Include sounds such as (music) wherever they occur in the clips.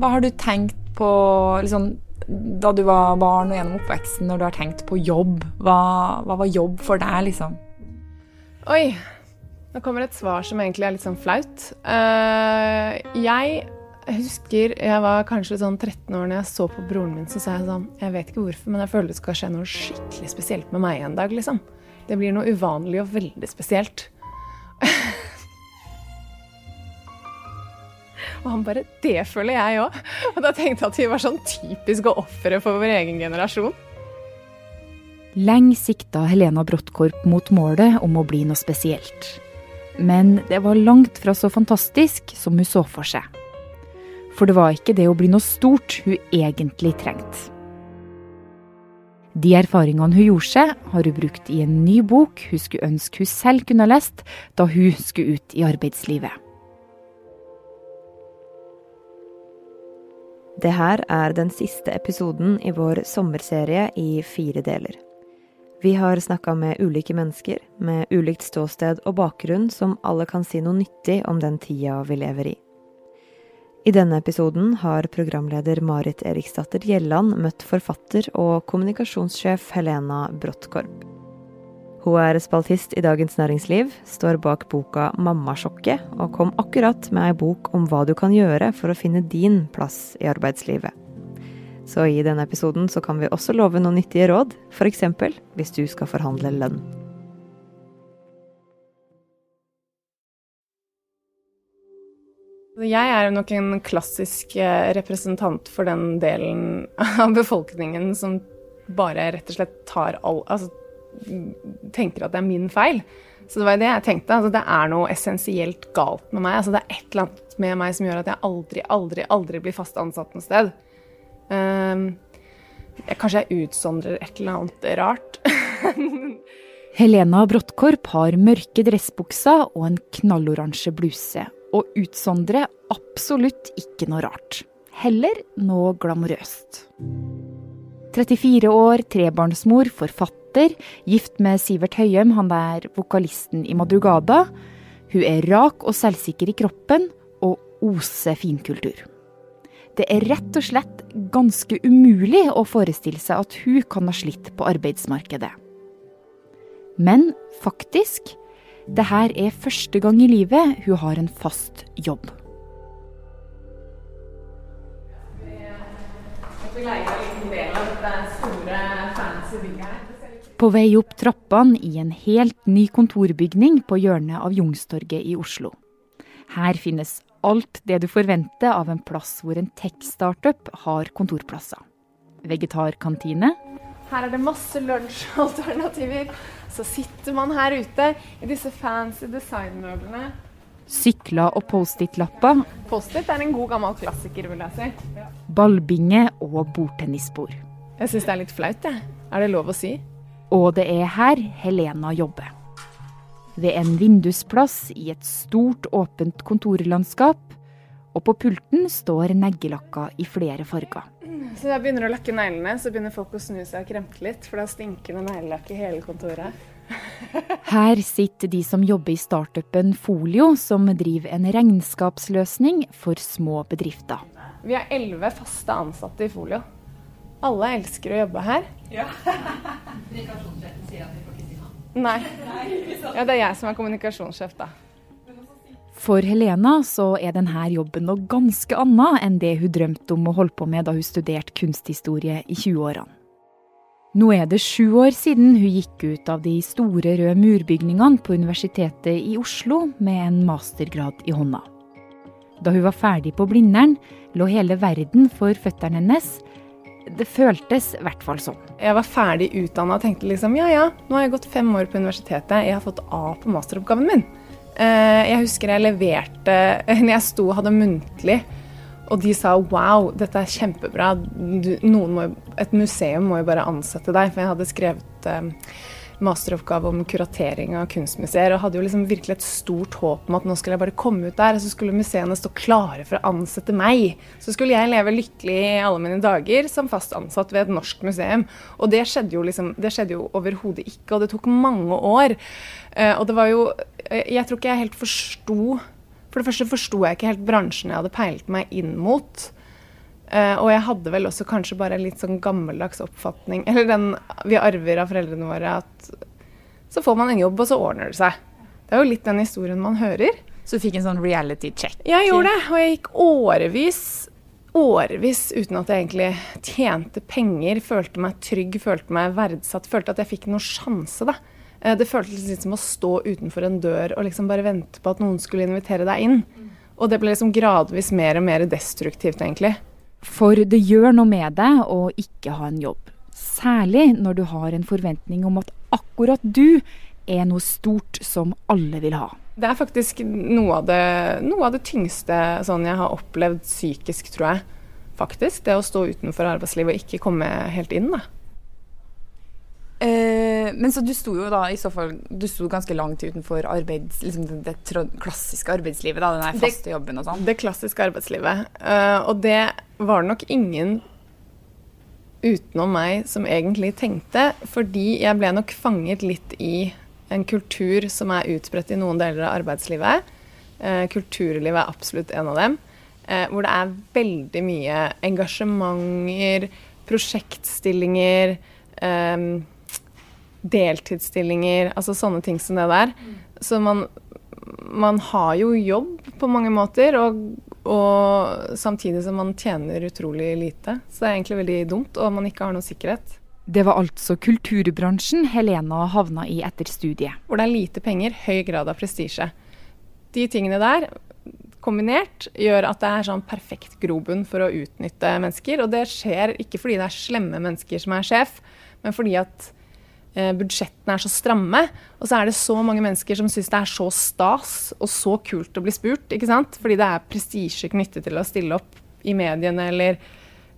hva har du tenkt på liksom, da du var barn og gjennom oppveksten, når du har tenkt på jobb? Hva, hva var jobb for deg, liksom? Oi. Nå kommer et svar som egentlig er litt sånn flaut. Uh, jeg husker jeg var kanskje sånn 13 år når jeg så på broren min, så sa jeg sånn Jeg vet ikke hvorfor, men jeg føler det skal skje noe skikkelig spesielt med meg en dag, liksom. Det blir noe uvanlig og veldig spesielt. Og han bare Det føler jeg òg. Og da tenkte jeg at vi var sånn typiske ofre for vår egen generasjon. Lenge sikta Helena Bråttkorp mot målet om å bli noe spesielt. Men det var langt fra så fantastisk som hun så for seg. For det var ikke det å bli noe stort hun egentlig trengte. De erfaringene hun gjorde seg, har hun brukt i en ny bok hun skulle ønske hun selv kunne ha lest da hun skulle ut i arbeidslivet. Det her er den siste episoden i vår sommerserie i fire deler. Vi har snakka med ulike mennesker med ulikt ståsted og bakgrunn som alle kan si noe nyttig om den tida vi lever i. I denne episoden har programleder Marit Eriksdatter Gjelland møtt forfatter og kommunikasjonssjef Helena Bråttkorp. Hun er spaltist i Dagens Næringsliv, står bak boka Mammasjokket, og kom akkurat med ei bok om hva du kan gjøre for å finne din plass i arbeidslivet. Så i denne episoden så kan vi også love noen nyttige råd, f.eks. hvis du skal forhandle lønn. Jeg er nok en klassisk eh, representant for den delen av befolkningen som bare rett og slett tar all Altså tenker at det er min feil. Så det var det jeg tenkte. Altså, det er noe essensielt galt med meg. Altså, det er et eller annet med meg som gjør at jeg aldri, aldri, aldri blir fast ansatt noe sted. Um, jeg, kanskje jeg utsondrer et eller annet rart. (laughs) Helena Bråttkorp har mørke dressbukser og en knalloransje bluse og utsondre absolutt ikke noe rart. Heller noe glamorøst. 34 år, trebarnsmor, forfatter, gift med Sivert Høyem, han er vokalisten i Madrugada. Hun er rak og selvsikker i kroppen, og oser finkultur. Det er rett og slett ganske umulig å forestille seg at hun kan ha slitt på arbeidsmarkedet. Men faktisk det her er første gang i livet hun har en fast jobb. På vei opp trappene i en helt ny kontorbygning på hjørnet av Jungstorget i Oslo. Her finnes alt det du forventer av en plass hvor en tech-startup har kontorplasser. Vegetarkantine. Her er det masse lunsjalternativer. Så sitter man her ute i disse fancy designmøblene. Sykler og Post-It-lapper. Post-It er en god gammel klassiker, vil jeg si. Ballbinge og bordtennisbord. Jeg syns det er litt flaut, jeg. Er det lov å si? Og det er her Helena jobber. Ved en vindusplass i et stort, åpent kontorlandskap. Og på pulten står neglelakka i flere farger. Så jeg begynner å lakke neglene, så begynner folk å snu seg og kremte litt, for da stinker det neglelakk i hele kontoret. (laughs) Her sitter de som jobber i startupen Folio, som driver en regnskapsløsning for små bedrifter. Vi har elleve faste ansatte i Folio. Alle elsker å jobbe her. Ja. (laughs) Kommunikasjonssjefen sier at vi får ikke si. Nei. (laughs) Ja, det er jeg som er kommunikasjonssjef, da. For Helena så er denne jobben noe ganske annet enn det hun drømte om å holde på med da hun studerte kunsthistorie i 20-årene. Nå er det sju år siden hun gikk ut av de store røde murbygningene på Universitetet i Oslo med en mastergrad i hånda. Da hun var ferdig på Blindern, lå hele verden for føttene hennes. Det føltes i hvert fall sånn. Jeg var ferdig utdanna og tenkte liksom ja ja, nå har jeg gått fem år på universitetet, jeg har fått A på masteroppgaven min. Eh, jeg husker jeg leverte (laughs) når jeg sto og hadde muntlig, og de sa wow, dette er kjempebra. Du, må, et museum må jo bare ansette deg. For jeg hadde skrevet eh, masteroppgave om kuratering av kunstmuseer og hadde jo liksom virkelig et stort håp om at nå skulle jeg bare komme ut der, og så skulle museene stå klare for å ansette meg. Så skulle jeg leve lykkelig i alle mine dager som fast ansatt ved et norsk museum. Og det skjedde jo liksom, det skjedde jo overhodet ikke, og det tok mange år. Uh, og det var jo Eh, jeg tror ikke jeg helt forsto For det første forsto jeg ikke helt bransjen jeg hadde peilt meg inn mot. Uh, og jeg hadde vel også kanskje bare en litt sånn gammeldags oppfatning, (laughs) eller den vi arver av foreldrene våre, at så får man en jobb, og så ordner det seg. Det er jo litt den historien man hører. Så du fikk en sånn reality check? Jeg gjorde det, og jeg gikk årevis, årevis uten at jeg egentlig tjente penger, følte meg trygg, følte meg verdsatt, følte at jeg fikk noen sjanse, da. Uh, det føltes litt som å stå utenfor en dør og liksom bare vente på at noen skulle invitere deg inn. Og det ble liksom gradvis mer og mer destruktivt, egentlig. For det gjør noe med deg å ikke ha en jobb. Særlig når du har en forventning om at akkurat du er noe stort som alle vil ha. Det er faktisk noe av det, noe av det tyngste sånn jeg har opplevd psykisk, tror jeg. Faktisk. Det å stå utenfor arbeidslivet og ikke komme helt inn, da. Eh, men så du sto jo da i så fall Du sto ganske langt utenfor arbeids, liksom det, det, klassiske arbeidslivet, da, den faste jobben og sånn? Det klassiske arbeidslivet. Uh, og det var det nok ingen utenom meg som egentlig tenkte, fordi jeg ble nok fanget litt i en kultur som er utbredt i noen deler av arbeidslivet. Uh, kulturlivet er absolutt en av dem. Uh, hvor det er veldig mye engasjementer, prosjektstillinger. Um, deltidsstillinger, altså sånne ting som det der. Mm. Så man, man, har jo jobb på mange måter, og, og, samtidig som man tjener utrolig lite. Så det er egentlig veldig dumt, og man ikke har noe sikkerhet. Det var altså kulturbransjen Helena havna i etter studiet. Hvor det er lite penger, høy grad av prestisje. De tingene der kombinert gjør at det er sånn perfekt grobunn for å utnytte mennesker. Og det skjer ikke fordi det er slemme mennesker som er sjef, men fordi at budsjettene er så stramme. Og så er det så mange mennesker som syns det er så stas og så kult å bli spurt. ikke sant? Fordi det er prestisje knyttet til å stille opp i mediene eller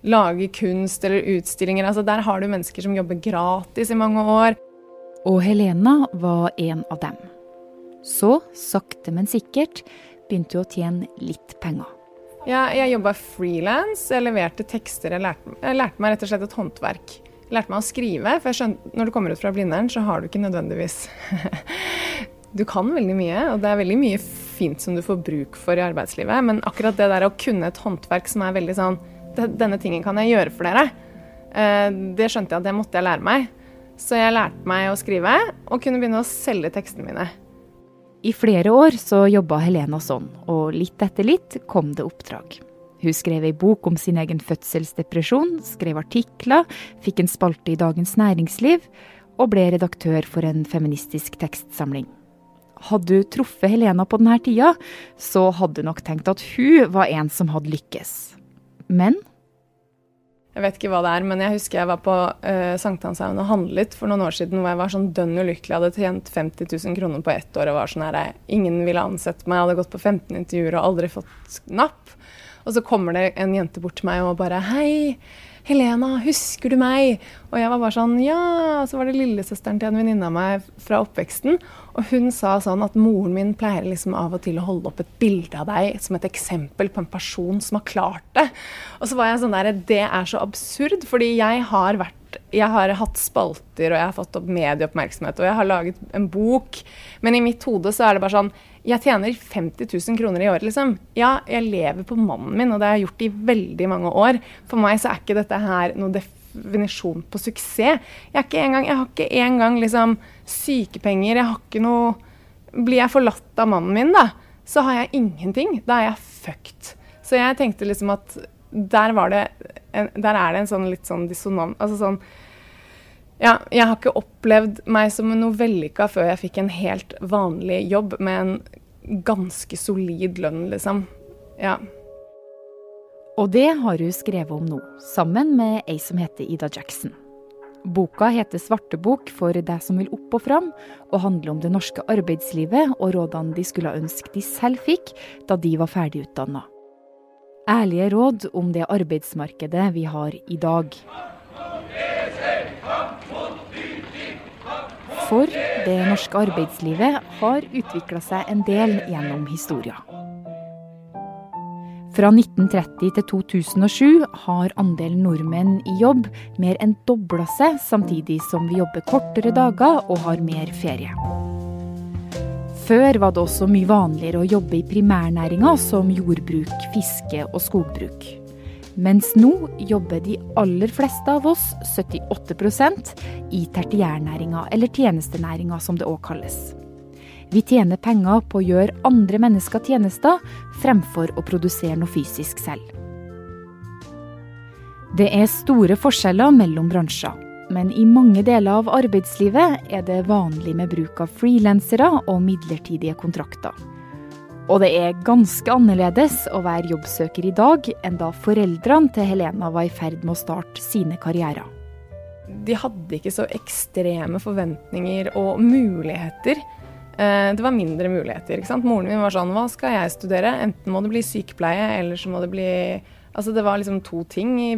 lage kunst eller utstillinger. Altså Der har du mennesker som jobber gratis i mange år. Og Helena var en av dem. Så, sakte, men sikkert, begynte hun å tjene litt penger. Ja, jeg jobba frilans. Jeg leverte tekster. Jeg lærte, jeg lærte meg rett og slett et håndverk lærte meg å skrive. For jeg skjønte, når du kommer ut fra Blindern, så har du ikke nødvendigvis (laughs) Du kan veldig mye, og det er veldig mye fint som du får bruk for i arbeidslivet. Men akkurat det der å kunne et håndverk som er veldig sånn Denne tingen kan jeg gjøre for dere. Eh, det skjønte jeg at det måtte jeg lære meg. Så jeg lærte meg å skrive, og kunne begynne å selge tekstene mine. I flere år så jobba Helena sånn, og litt etter litt kom det oppdrag. Hun skrev ei bok om sin egen fødselsdepresjon, skrev artikler, fikk en spalte i Dagens Næringsliv og ble redaktør for en feministisk tekstsamling. Hadde du truffet Helena på denne tida, så hadde du nok tenkt at hun var en som hadde lykkes. Men jeg vet ikke hva det er, men jeg husker jeg var på uh, Sankthanshaugen og handlet for noen år siden hvor jeg var sånn dønn ulykkelig. Hadde tjent 50 000 kroner på ett år og var sånn her Ingen ville ansette meg. Jeg hadde gått på 15 intervjuer og aldri fått napp. Og så kommer det en jente bort til meg og bare Hei, Helena, husker du meg? Og jeg var bare sånn Ja. Og Så var det lillesøsteren til en venninne av meg fra oppveksten. Og hun sa sånn at moren min pleier liksom av og til å holde opp et bilde av deg som et eksempel på en person som har klart det. Og så var jeg sånn der Det er så absurd, fordi jeg har vært jeg har hatt spalter, og jeg har fått opp medieoppmerksomhet, og jeg har laget en bok. Men i mitt hode så er det bare sånn jeg tjener 50 000 kroner i året, liksom. Ja, jeg lever på mannen min, og det har jeg gjort i veldig mange år. For meg så er ikke dette her noen definisjon på suksess. Jeg, engang, jeg har ikke engang liksom sykepenger, jeg har ikke noe Blir jeg forlatt av mannen min, da, så har jeg ingenting. Da er jeg fucked. Så jeg tenkte liksom at der en, Der er det en sånn litt sånn dissonant Altså sånn ja, jeg har ikke opplevd meg som noe vellykka før jeg fikk en helt vanlig jobb med en ganske solid lønn, liksom. Ja. Og det har hun skrevet om nå, sammen med ei som heter Ida Jackson. Boka heter 'Svartebok for deg som vil opp og fram', og handler om det norske arbeidslivet og rådene de skulle ønske de selv fikk da de var ferdigutdanna. Ærlige råd om det arbeidsmarkedet vi har i dag. For det norske arbeidslivet har utvikla seg en del gjennom historia. Fra 1930 til 2007 har andelen nordmenn i jobb mer enn dobla seg, samtidig som vi jobber kortere dager og har mer ferie. Før var det også mye vanligere å jobbe i primærnæringa som jordbruk, fiske og skogbruk. Mens nå jobber de aller fleste av oss, 78% i tertiærnæringa, eller tjenestenæringa som det òg kalles. Vi tjener penger på å gjøre andre mennesker tjenester, fremfor å produsere noe fysisk selv. Det er store forskjeller mellom bransjer, men i mange deler av arbeidslivet er det vanlig med bruk av frilansere og midlertidige kontrakter. Og det er ganske annerledes å være jobbsøker i dag enn da foreldrene til Helena var i ferd med å starte sine karrierer. De hadde ikke så ekstreme forventninger og muligheter. Eh, det var mindre muligheter. ikke sant? Moren min var sånn Hva skal jeg studere? Enten må det bli sykepleie, eller så må det bli Altså det var liksom to ting i,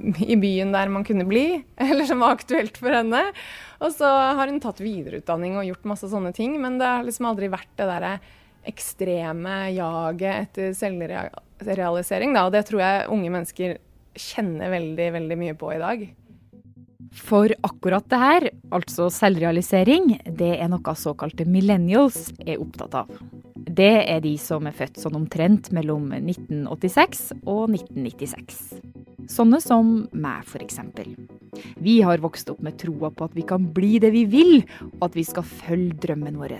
i byen der man kunne bli, (laughs) eller som var aktuelt for henne. Og så har hun tatt videreutdanning og gjort masse sånne ting, men det har liksom aldri vært det derre ekstreme jaget etter selvrealisering, da. Og det tror jeg unge mennesker kjenner veldig, veldig mye på i dag. For akkurat det her, altså selvrealisering, det er noe såkalte millennials er opptatt av. Det er de som er født sånn omtrent mellom 1986 og 1996. Sånne som meg, f.eks. Vi har vokst opp med troa på at vi kan bli det vi vil, og at vi skal følge drømmen vår.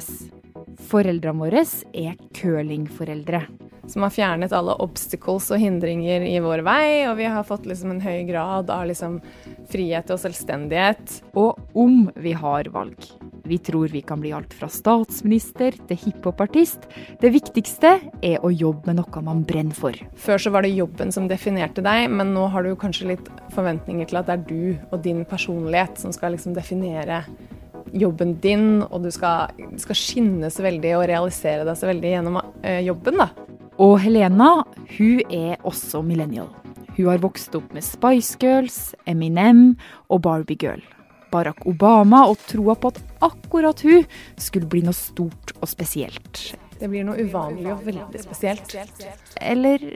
Foreldrene våre er curlingforeldre. Som har fjernet alle obstacles og hindringer i vår vei, og vi har fått liksom en høy grad av liksom frihet og selvstendighet. Og om vi har valg. Vi tror vi kan bli alt fra statsminister til hiphopartist. Det viktigste er å jobbe med noe man brenner for. Før så var det jobben som definerte deg, men nå har du kanskje litt forventninger til at det er du og din personlighet som skal liksom definere jobben din, og du skal, du skal skinne så veldig og realisere deg så veldig gjennom uh, jobben. da. Og Helena, hun er også millennial. Hun har vokst opp med Spice Girls, Eminem og Barbie Girl. Barack Obama og troa på at akkurat hun skulle bli noe stort og spesielt. Det blir noe uvanlig og veldig spesielt. Eller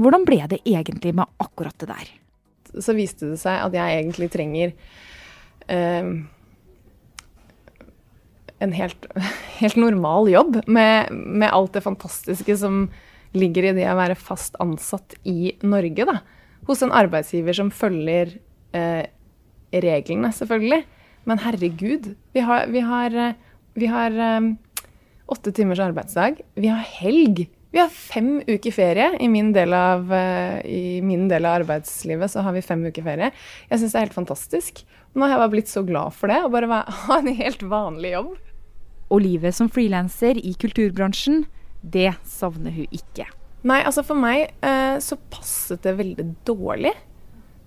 hvordan ble det egentlig med akkurat det der? Så viste det seg at jeg egentlig trenger uh, en helt, (laughs) helt normal jobb med, med, alt det fantastiske som ligger i det å være fast ansatt i Norge. Da. Hos en arbeidsgiver som følger eh, reglene, selvfølgelig. Men herregud, vi har, vi har, eh, vi har um, åtte timers arbeidsdag. Vi har helg. Vi har fem uker ferie. I min, del av, uh, I min del av arbeidslivet så har vi fem uker ferie. Jeg syns det er helt fantastisk. Nå har jeg bare blitt så glad for det, å bare (laughs) ha en helt vanlig jobb. Og livet som frilanser i kulturbransjen, det savner hun ikke. Nei, altså for meg eh, så passet det veldig dårlig.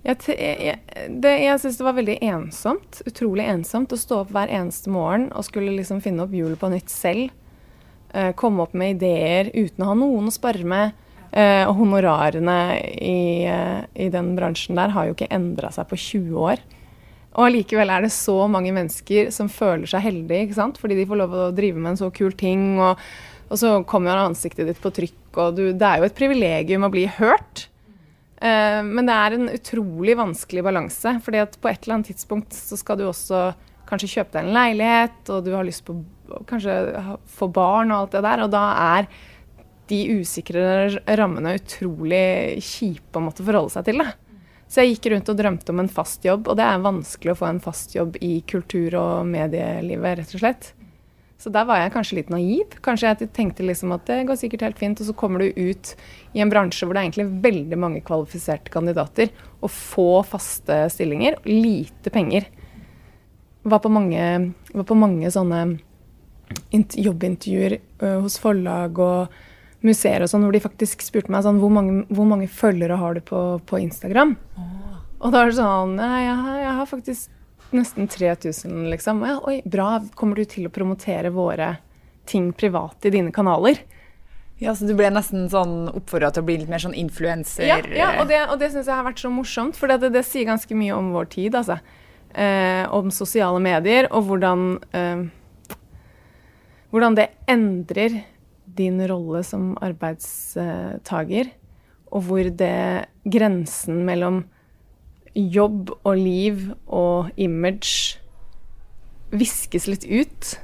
Jeg, det, jeg synes det var veldig ensomt, utrolig ensomt, å stå opp hver eneste morgen og skulle liksom finne opp hjulet på nytt selv. Eh, komme opp med ideer uten å ha noen å spare med. Eh, og honorarene i, eh, i, den bransjen der har jo ikke endra seg på 20 år. Og allikevel er det så mange mennesker som føler seg heldige, ikke sant? fordi de får lov å drive med en så kul ting. Og, og så kommer ansiktet ditt på trykk, og du, det er jo et privilegium å bli hørt. Eh, men det er en utrolig vanskelig balanse, fordi at på et eller annet tidspunkt så skal du også kanskje kjøpe deg en leilighet, og du har lyst på kanskje få barn og alt det der, og da er de usikre rammene utrolig kjipe å måtte forholde seg til. det. Så jeg gikk rundt og drømte om en fast jobb, og det er vanskelig å få en fast jobb i kultur- og medielivet, rett og slett. Så der var jeg kanskje litt naiv. Kanskje jeg tenkte liksom at det går sikkert helt fint, og så kommer du ut i en bransje hvor det er egentlig veldig mange kvalifiserte kandidater, og få faste stillinger, og lite penger. Var på mange, var på mange sånne jobbintervjuer hos forlag og museer og sånn, hvor de faktisk spurte meg sånn Hvor mange, hvor mange følgere har du på, på Instagram? Oh. Og da er det sånn Nei, jeg jeg har faktisk nesten 3000, liksom. Ja, oi, bra. Kommer du til å promotere våre ting privat i dine kanaler? Ja, Så du ble nesten sånn oppfordra til å bli litt mer sånn influenser? Ja, ja, og det, og det syns jeg har vært så morsomt, for det, det, sier ganske mye om vår tid, altså. Eh, om sosiale medier, og hvordan eh, Hvordan det endrer din rolle som arbeidstaker, og hvor det grensen mellom jobb og liv og image viskes litt ut.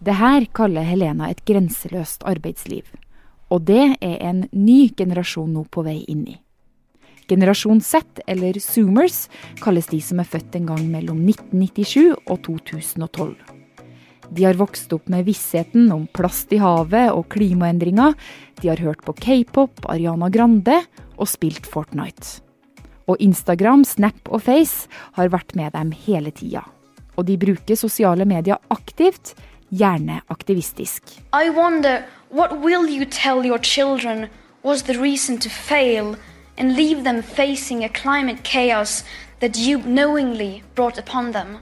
Det her kaller Helena et grenseløst arbeidsliv. Og det er en ny generasjon nå på vei inn i. Generasjon Z, eller Zoomers, kalles de som er født en gang mellom 1997 og 2012. De har vokst opp med vissheten om plast i havet og klimaendringer. De har hørt på k-pop, Ariana Grande og spilt Fortnite. Og Instagram, Snap og Face har vært med dem hele tida. Og de bruker sosiale medier aktivt, gjerne aktivistisk. I wonder what will you tell your children was the reason to fail and leave them facing a climate chaos that you knowingly brought upon them.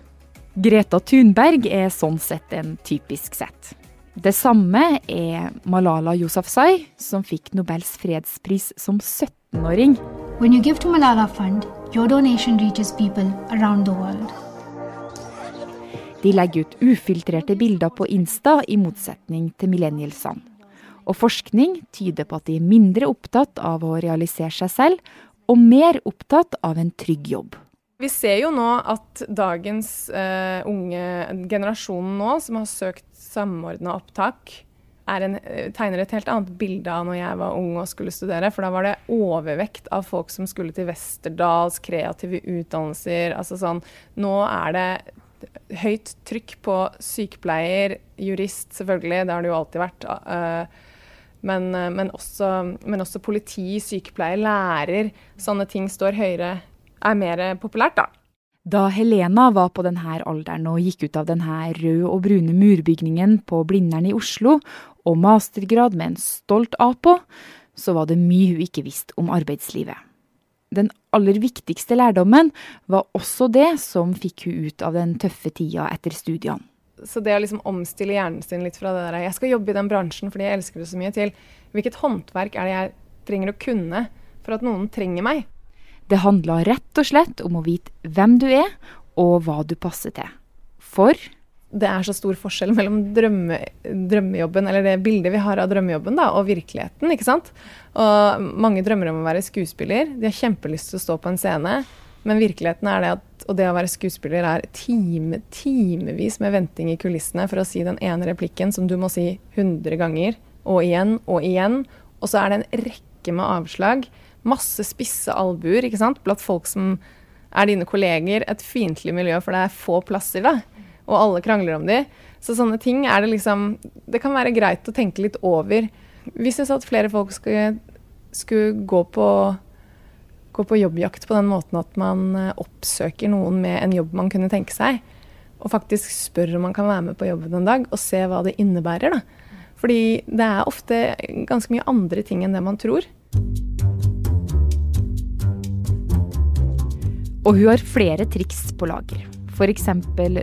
Greta Thunberg er sånn sett en typisk sett. Det samme er Malala Yousafzai, som fikk Nobels fredspris som 17-åring. When you give to Malala Fund, your donation reaches people around the world. De legger ut ufiltrerte bilder på Insta, i motsetning til millennialsene. Og forskning tyder på at de er mindre opptatt av å realisere seg selv, og mer opptatt av en trygg jobb. Vi ser jo nå at dagens uh, unge generasjonen nå, som har søkt samordna opptak, en, uh, tegner et helt annet bilde av når jeg var ung og skulle studere. For da var det overvekt av folk som skulle til Westerdals, kreative utdannelser. Altså sånn Nå er det høyt trykk på sykepleier, jurist selvfølgelig, det har det jo alltid vært. Men, eh, men, også, men, også, politi, sykepleier, lærer. Sånne ting står høyere, er mer populært, da. Da Helena var på denne alderen og gikk ut av denne røde og brune murbygningen på Blindern i Oslo, og mastergrad med en stolt A på, så var det mye hun ikke visste om arbeidslivet. Den aller viktigste lærdommen var også det som fikk hun ut av den tøffe tida etter studiene så det å liksom omstille hjernen sin litt fra det der jeg skal jobbe i den bransjen fordi jeg elsker det så mye, til hvilket håndverk er det jeg trenger å kunne for at noen trenger meg? Det handla rett og slett om å vite hvem du er, og hva du passer til. For det er så stor forskjell mellom drømme, drømmejobben, eller det bildet vi har av drømmejobben, da, og virkeligheten. ikke sant? Og mange drømmer om å være skuespiller. De har kjempelyst til å stå på en scene. Men virkeligheten er det at og det å være skuespiller er time, timevis med venting i kulissene for å si den ene replikken som du må si 100 ganger, og igjen og igjen. Og så er det en rekke med avslag. Masse spisse albuer ikke sant? blant folk som er dine kolleger. Et fiendtlig miljø, for det er få plasser, da. Og alle krangler om de. Så sånne ting er det liksom Det kan være greit å tenke litt over. Vi syns at flere folk skulle, skulle gå på gå på jobbjakt på den måten at man eh, oppsøker noen med en jobb man kunne tenke seg, og faktisk spør om man kan være med på jobben en dag, og se hva det innebærer. da. Fordi det er ofte ganske mye andre ting enn det man tror. Og hun har flere triks på lager. F.eks.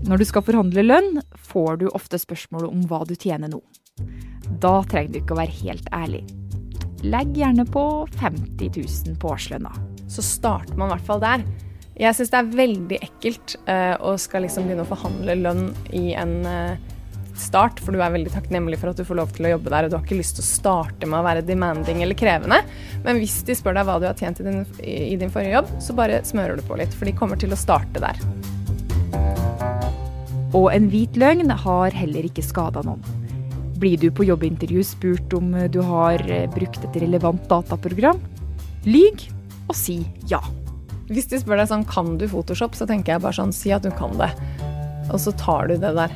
når du skal forhandle lønn, får du ofte spørsmål om hva du tjener nå. Da trenger du ikke å være helt ærlig. Legg gjerne på 50 000 på årslønna så starter man i hvert fall der. Jeg syns det er veldig ekkelt uh, å skal liksom begynne å forhandle lønn i en uh, start, for du er veldig takknemlig for at du får lov til å jobbe der, og du har ikke lyst til å starte med å være demanding eller krevende. Men hvis de spør deg hva du har tjent i din, i din forrige jobb, så bare smører du på litt, for de kommer til å starte der. Og en hvit løgn har heller ikke skada noen. Blir du på jobbintervju spurt om du har eh, brukt et relevant dataprogram? Lyg, og si ja. Hvis de spør deg sånn kan du Photoshop, så tenker jeg bare sånn si at du kan det. Og så tar du det der.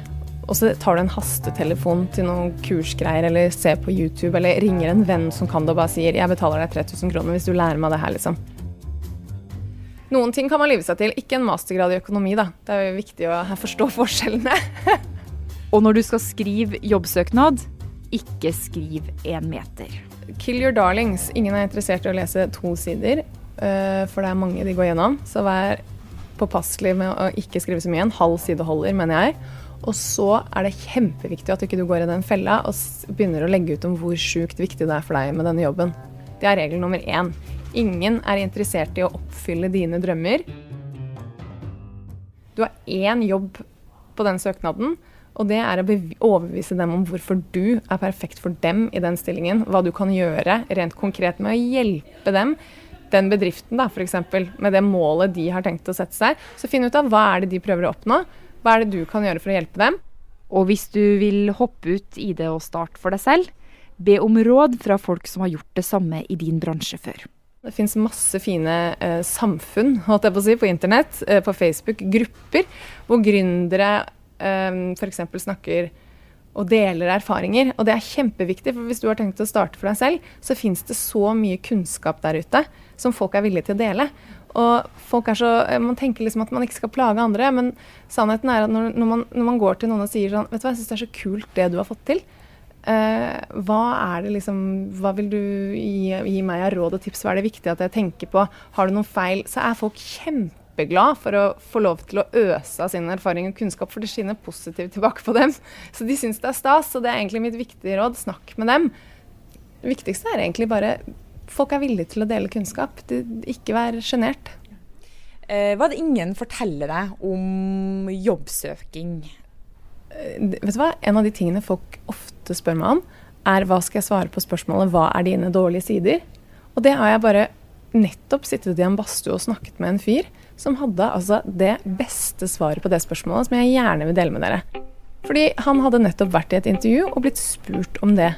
Og så tar du en hastetelefon til noen kursgreier, eller ser på YouTube, eller ringer en venn som kan det, og bare sier 'jeg betaler deg 3000 kroner hvis du lærer meg det her', liksom. Noen ting kan man lyve seg til. Ikke en mastergrad i økonomi, da. Det er jo viktig å forstå (laughs) forskjellene. og når du skal skrive jobbsøknad, ikke skriv én meter. Kill your darlings. Ingen er interessert i å lese to sider, uh, for det er mange de går gjennom. Så vær påpasselig med å ikke skrive så mye. En halv side holder, mener jeg. Og så er det kjempeviktig at du ikke går i den fella og begynner å legge ut om hvor sjukt viktig det er for deg med denne jobben. Det er regel nummer én. Ingen er interessert i å oppfylle dine drømmer. Du har én jobb på den søknaden, og det er å overbevise dem om hvorfor du er perfekt for dem i den stillingen. Hva du kan gjøre rent konkret med å hjelpe dem, den bedriften da, f.eks., med det målet de har tenkt å sette seg. Så finn ut av hva er det de prøver å oppnå. Hva er det du kan gjøre for å hjelpe dem? Og hvis du vil hoppe ut i det og starte for deg selv, be om råd fra folk som har gjort det samme i din bransje før. Det fins masse fine eh, samfunn holdt jeg på, å si, på internett, eh, på Facebook, grupper, hvor gründere eh, f.eks. snakker og deler erfaringer. Og det er kjempeviktig, for hvis du har tenkt å starte for deg selv, så fins det så mye kunnskap der ute som folk er villige til å dele. Og folk er så, Man tenker liksom at man ikke skal plage andre, men sannheten er at når, når, man, når man, går til noen og sier sånn Vet du hva, jeg syns det er så kult det du har fått til. Uh, hva er det liksom Hva vil du gi, gi meg av råd og tips? Hva er det viktig at jeg tenker på? Har du noen feil? Så er folk kjempeglad for å få lov til å øse av sin erfaring og kunnskap, for det skinner positivt tilbake på dem. Så de syns det er stas, og det er egentlig mitt viktige råd. Snakk med dem. Det viktigste er egentlig bare folk er villige til å dele kunnskap. ikke vær sjenert. Eh, hva er det ingen forteller deg om jobbsøking? Eh, vet du hva? En av de tingene folk ofte spør meg om, er hva skal jeg svare på spørsmålet 'hva er dine dårlige sider'? Og det har jeg bare nettopp sittet i en badstue og snakket med en fyr som hadde altså det beste svaret på det spørsmålet, som jeg gjerne vil dele med dere. Fordi han hadde nettopp vært i et intervju og blitt spurt om det.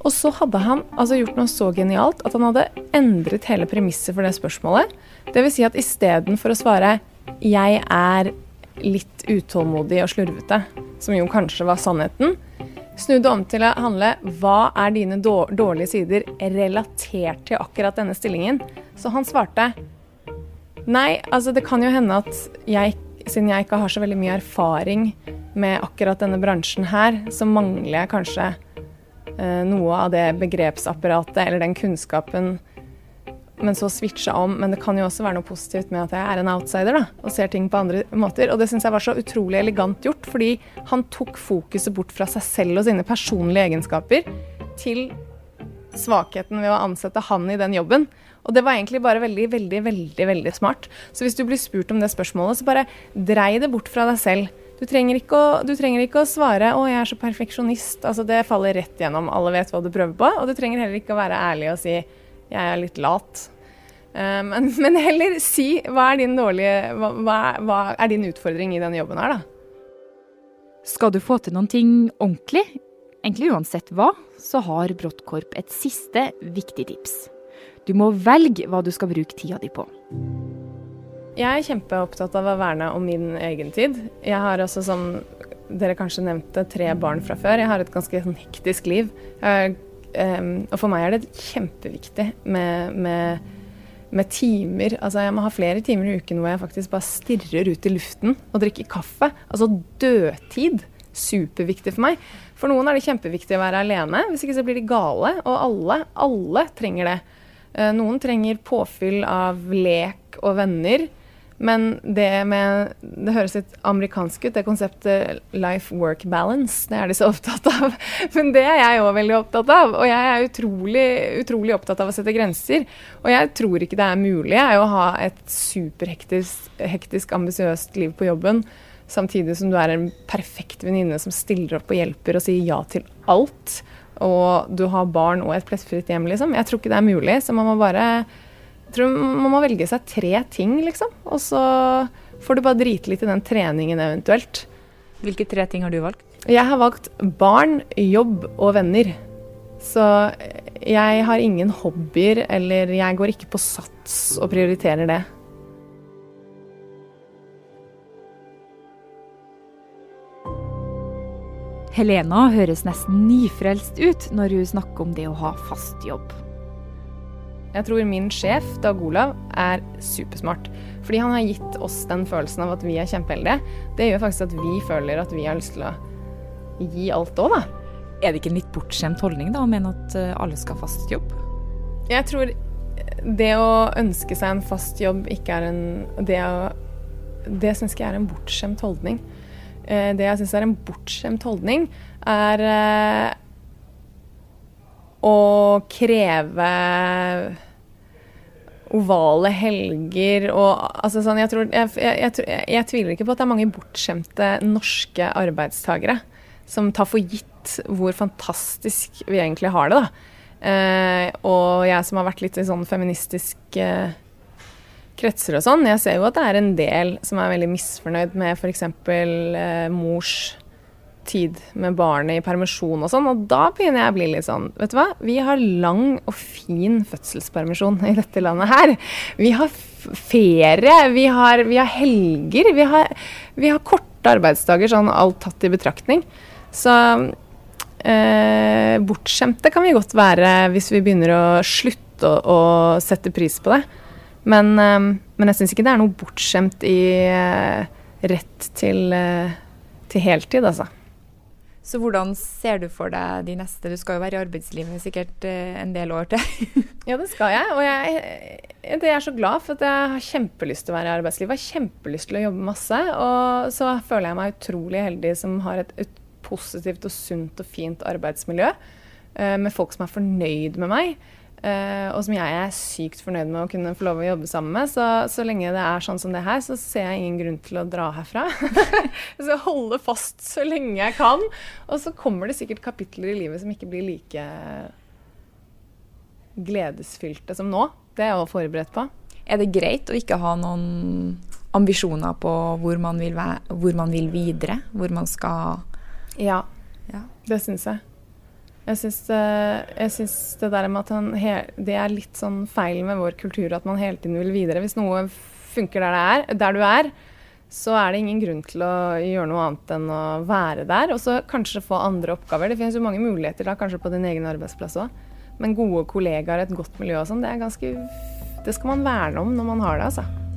Og så hadde han altså gjort noe så genialt at han hadde endret hele premisset for det spørsmålet. Dvs. Si at istedenfor å svare 'jeg er litt utålmodig og slurvete', som jo kanskje var sannheten, snudde om til å handle 'hva er dine dårlige sider relatert til akkurat denne stillingen'? Så han svarte Nei, altså det kan jo hende at jeg, siden jeg ikke har så veldig mye erfaring med akkurat denne bransjen her, så mangler jeg kanskje noe av det begrepsapparatet eller den kunnskapen, men så switche om. Men det kan jo også være noe positivt med at jeg er en outsider da, og ser ting på andre måter. Og det syns jeg var så utrolig elegant gjort, fordi han tok fokuset bort fra seg selv og sine personlige egenskaper til svakheten ved å ansette han i den jobben. Og det var egentlig bare veldig, veldig, veldig, veldig smart. Så hvis du blir spurt om det spørsmålet, så bare drei det bort fra deg selv. Du trenger, å, du trenger ikke å svare 'Å, jeg er så perfeksjonist'. Altså, det faller rett gjennom. Alle vet hva du prøver på. Og du trenger heller ikke å være ærlig og si 'jeg er litt lat'. Uh, men, men, heller si hva er din dårlige hva, hva, er din utfordring i denne jobben her, da? Skal du få til noen ting ordentlig, egentlig uansett hva, så har Bråttkorp et siste viktig tips. Du må velge hva du skal bruke tida di på. Jeg er kjempeopptatt av å verne om min egen tid. Jeg har også, som dere kanskje nevnte, tre barn fra før. Jeg har et ganske sånn hektisk liv. Jeg, um, og for meg er det kjempeviktig med, med, med, timer. Altså jeg må ha flere timer i uken hvor jeg faktisk bare stirrer ut i luften og drikker kaffe. Altså dødtid. Superviktig for meg. For noen er det kjempeviktig å være alene, hvis ikke så blir de gale. Og alle, alle trenger det. Uh, noen trenger påfyll av lek og venner. Men det med Det høres litt amerikansk ut, det konseptet life-work balance. Det er de så opptatt av. (laughs) Men det er jeg òg veldig opptatt av. Og jeg er utrolig, utrolig opptatt av å sette grenser. Og jeg tror ikke det er mulig jeg, å ha et superhektisk, hektisk, ambisiøst liv på jobben samtidig som du er en perfekt venninne som stiller opp og hjelper og sier ja til alt. Og du har barn og et plettfritt hjem, liksom. Jeg tror ikke det er mulig. Så man må bare tror man må velge seg tre ting, liksom. Og så får du bare drite litt i den treningen eventuelt. Hvilke tre ting har du valgt? Jeg har valgt barn, jobb og venner. Så jeg har ingen hobbyer, eller jeg går ikke på sats og prioriterer det. Helena høres nesten nyfrelst ut når hun snakker om det å ha fast jobb. Jeg tror min sjef, Dag Olav, er supersmart. Fordi han har gitt oss den følelsen av at vi er kjempeheldige. Det gjør faktisk at vi føler at vi har lyst til å gi alt òg, da. Er det ikke en litt bortskjemt holdning da, å mene at eh, alle skal ha fast jobb? Jeg tror det å ønske seg en fast jobb ikke er en Det, det syns jeg er en bortskjemt holdning. Eh, det jeg syns er en bortskjemt holdning, er å kreve ovale helger og altså sånn, jeg, tror, jeg, jeg, jeg, tviler ikke på at det er mange bortskjemte norske arbeidstakere som tar for gitt hvor fantastisk vi egentlig har det. da. Eh, og jeg som har vært litt i sånn feministiske eh, kretser og sånn, jeg ser jo at det er en del som er veldig misfornøyd med f.eks. Eh, mors tid med barnet i permisjon og sånn, og da begynner jeg å bli litt sånn Vet du hva, vi har lang og fin fødselspermisjon i dette landet her. Vi har ferie, vi har, vi har helger, vi har, vi har, korte arbeidsdager, sånn alt tatt i betraktning. Så eh, bortskjemte kan vi godt være hvis vi begynner å slutte å, å sette pris på det. Men, eh, men jeg syns ikke det er noe bortskjemt i eh, rett til, eh, til heltid, altså. Så hvordan ser du for deg de neste Du skal jo være i arbeidslivet sikkert eh, en del år til. (laughs) ja, det skal jeg. Og jeg, jeg, er så glad for at jeg har kjempelyst til å være i arbeidslivet. Jeg har kjempelyst til å jobbe masse. Og så føler jeg meg utrolig heldig som har et, et positivt og sunt og fint arbeidsmiljø. Uh, med folk som er fornøyd med meg. Uh, og som jeg er sykt fornøyd med å kunne få lov å jobbe sammen med. Så, så lenge det er sånn som det her, så ser jeg ingen grunn til å dra herfra. (laughs) skal holde fast så lenge jeg kan. Og så kommer det sikkert kapitler i livet som ikke blir like gledesfylte som nå. Det er jeg også forberedt på. Er det greit å ikke ha noen ambisjoner på hvor man vil, være, hvor man vil videre? Hvor man skal Ja, ja. det syns jeg. Jeg syns, det der med at han, det er litt sånn feil med vår kultur at man hele tiden vil videre. Hvis noe funker der, det er, der du er, så er det ingen grunn til å gjøre noe annet enn å være der. Og så kanskje få andre oppgaver. Det finnes jo mange muligheter da, kanskje på din egen arbeidsplass òg. Men gode kollegaer, et godt miljø og sånn, det er ganske Det skal man verne om når man har det, altså.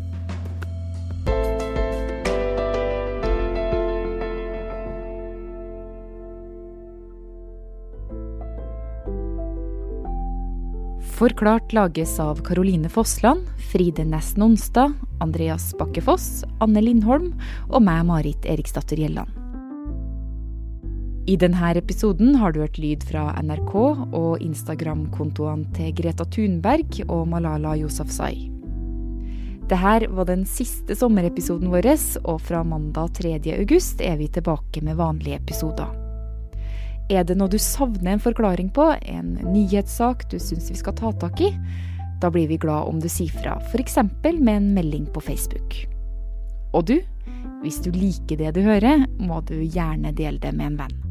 Forklart lages av Caroline Fossland, Fride Næss Nonstad, Andreas Bakkefoss, Anne Lindholm og meg, Marit Eriksdatter Gjelland. I denne episoden har du hørt lyd fra NRK og Instagram-kontoene til Greta Thunberg og Malala Yousafzai. Dette var den siste sommerepisoden vår, og fra mandag 3. august er vi tilbake med vanlige episoder. Er det noe du savner en forklaring på, en nyhetssak du syns vi skal ta tak i? Da blir vi glad om du sier fra, f.eks. med en melding på Facebook. Og du, hvis du liker det du hører, må du gjerne dele det med en venn.